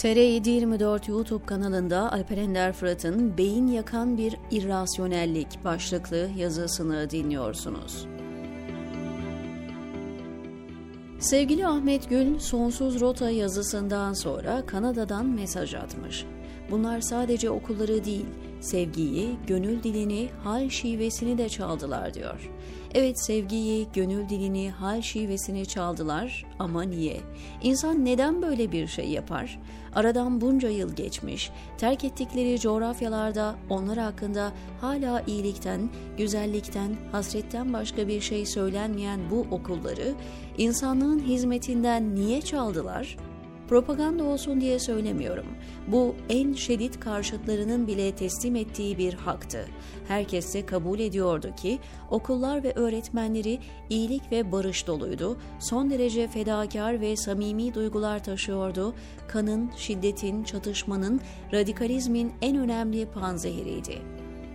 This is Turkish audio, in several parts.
TR724 YouTube kanalında Alper Ender Fırat'ın Beyin Yakan Bir İrrasyonellik başlıklı yazısını dinliyorsunuz. Sevgili Ahmet Gül, Sonsuz Rota yazısından sonra Kanada'dan mesaj atmış. Bunlar sadece okulları değil, sevgiyi, gönül dilini, hal şivesini de çaldılar diyor. Evet sevgiyi, gönül dilini, hal şivesini çaldılar ama niye? İnsan neden böyle bir şey yapar? Aradan bunca yıl geçmiş, terk ettikleri coğrafyalarda onlar hakkında hala iyilikten, güzellikten, hasretten başka bir şey söylenmeyen bu okulları insanlığın hizmetinden niye çaldılar?'' Propaganda olsun diye söylemiyorum. Bu en şiddet karşıtlarının bile teslim ettiği bir haktı. Herkes de kabul ediyordu ki okullar ve öğretmenleri iyilik ve barış doluydu. Son derece fedakar ve samimi duygular taşıyordu. Kanın, şiddetin, çatışmanın, radikalizmin en önemli panzehiriydi.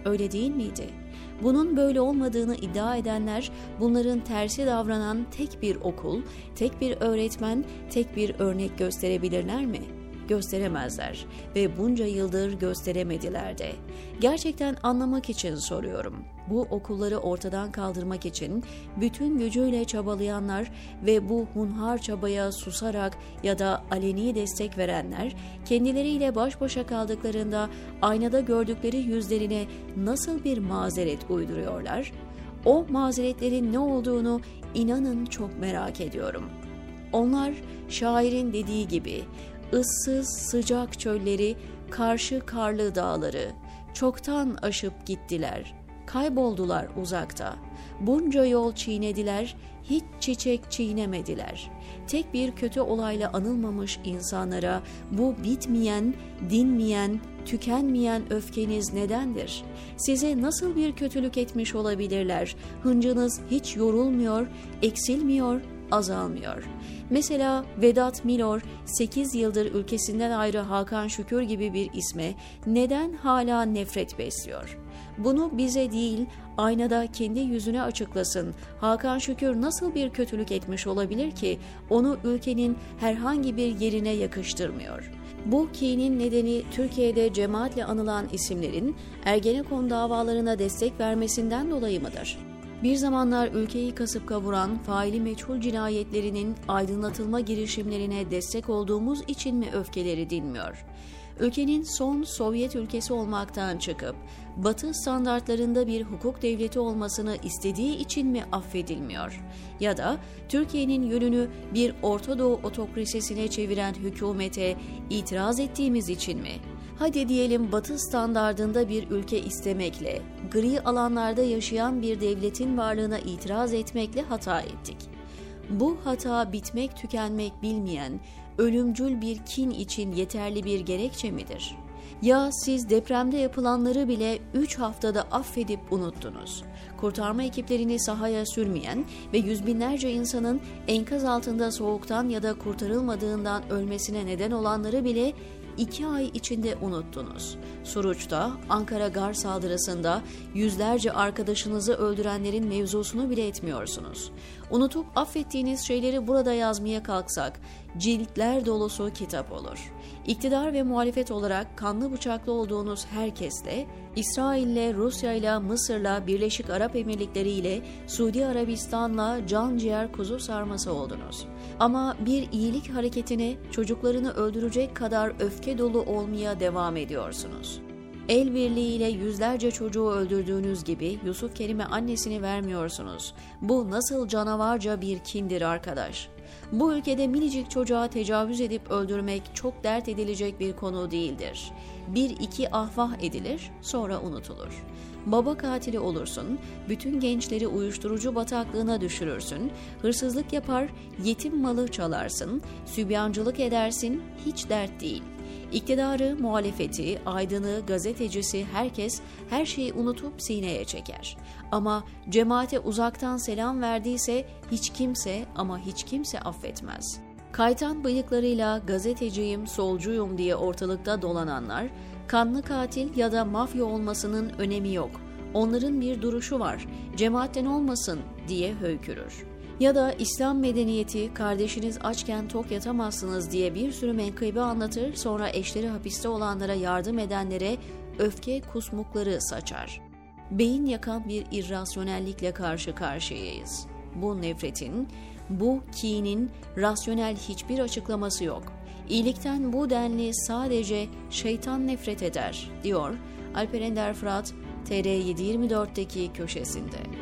Öyle değil miydi?'' Bunun böyle olmadığını iddia edenler bunların tersi davranan tek bir okul, tek bir öğretmen, tek bir örnek gösterebilirler mi?'' Gösteremezler ve bunca yıldır gösteremediler de. Gerçekten anlamak için soruyorum. Bu okulları ortadan kaldırmak için bütün gücüyle çabalayanlar ve bu hunhar çabaya susarak ya da aleni destek verenler kendileriyle baş başa kaldıklarında aynada gördükleri yüzlerine nasıl bir mazeret uyduruyorlar? O mazeretlerin ne olduğunu inanın çok merak ediyorum. Onlar şairin dediği gibi ıssız sıcak çölleri, karşı karlı dağları çoktan aşıp gittiler. Kayboldular uzakta. Bunca yol çiğnediler, hiç çiçek çiğnemediler. Tek bir kötü olayla anılmamış insanlara bu bitmeyen, dinmeyen, tükenmeyen öfkeniz nedendir? Size nasıl bir kötülük etmiş olabilirler? Hıncınız hiç yorulmuyor, eksilmiyor, azalmıyor. Mesela Vedat Milor 8 yıldır ülkesinden ayrı Hakan Şükür gibi bir isme neden hala nefret besliyor? Bunu bize değil, aynada kendi yüzüne açıklasın. Hakan Şükür nasıl bir kötülük etmiş olabilir ki onu ülkenin herhangi bir yerine yakıştırmıyor? Bu kinin nedeni Türkiye'de cemaatle anılan isimlerin Ergenekon davalarına destek vermesinden dolayı mıdır? Bir zamanlar ülkeyi kasıp kavuran faili meçhul cinayetlerinin aydınlatılma girişimlerine destek olduğumuz için mi öfkeleri dinmiyor? Ülkenin son Sovyet ülkesi olmaktan çıkıp Batı standartlarında bir hukuk devleti olmasını istediği için mi affedilmiyor? Ya da Türkiye'nin yönünü bir Orta Doğu otokrasisine çeviren hükümete itiraz ettiğimiz için mi? Hadi diyelim batı standardında bir ülke istemekle, gri alanlarda yaşayan bir devletin varlığına itiraz etmekle hata ettik. Bu hata bitmek tükenmek bilmeyen, ölümcül bir kin için yeterli bir gerekçe midir? Ya siz depremde yapılanları bile 3 haftada affedip unuttunuz. Kurtarma ekiplerini sahaya sürmeyen ve yüz binlerce insanın enkaz altında soğuktan ya da kurtarılmadığından ölmesine neden olanları bile iki ay içinde unuttunuz. Suruç'ta, Ankara gar saldırısında yüzlerce arkadaşınızı öldürenlerin mevzusunu bile etmiyorsunuz. Unutup affettiğiniz şeyleri burada yazmaya kalksak, ciltler dolusu kitap olur. İktidar ve muhalefet olarak kanlı bıçaklı olduğunuz herkesle, İsrail'le, Rusya'yla, Mısır'la, Birleşik Arap Emirlikleri ile, Suudi Arabistan'la can ciğer kuzu sarması oldunuz. Ama bir iyilik hareketine çocuklarını öldürecek kadar öfke dolu olmaya devam ediyorsunuz. El birliğiyle yüzlerce çocuğu öldürdüğünüz gibi Yusuf Kerim'e annesini vermiyorsunuz. Bu nasıl canavarca bir kindir arkadaş. Bu ülkede minicik çocuğa tecavüz edip öldürmek çok dert edilecek bir konu değildir. Bir iki ahvah edilir, sonra unutulur. Baba katili olursun, bütün gençleri uyuşturucu bataklığına düşürürsün, hırsızlık yapar, yetim malı çalarsın, sübyancılık edersin, hiç dert değil. İktidarı, muhalefeti, aydını, gazetecisi herkes her şeyi unutup sineye çeker. Ama cemaate uzaktan selam verdiyse hiç kimse ama hiç kimse affetmez. Kaytan bıyıklarıyla gazeteciyim, solcuyum diye ortalıkta dolananlar, kanlı katil ya da mafya olmasının önemi yok. Onların bir duruşu var, cemaatten olmasın diye höykürür. Ya da İslam medeniyeti kardeşiniz açken tok yatamazsınız diye bir sürü menkıbe anlatır sonra eşleri hapiste olanlara yardım edenlere öfke kusmukları saçar. Beyin yakan bir irrasyonellikle karşı karşıyayız. Bu nefretin, bu kinin rasyonel hiçbir açıklaması yok. İyilikten bu denli sadece şeytan nefret eder, diyor Alper Ender Fırat, TR724'deki köşesinde.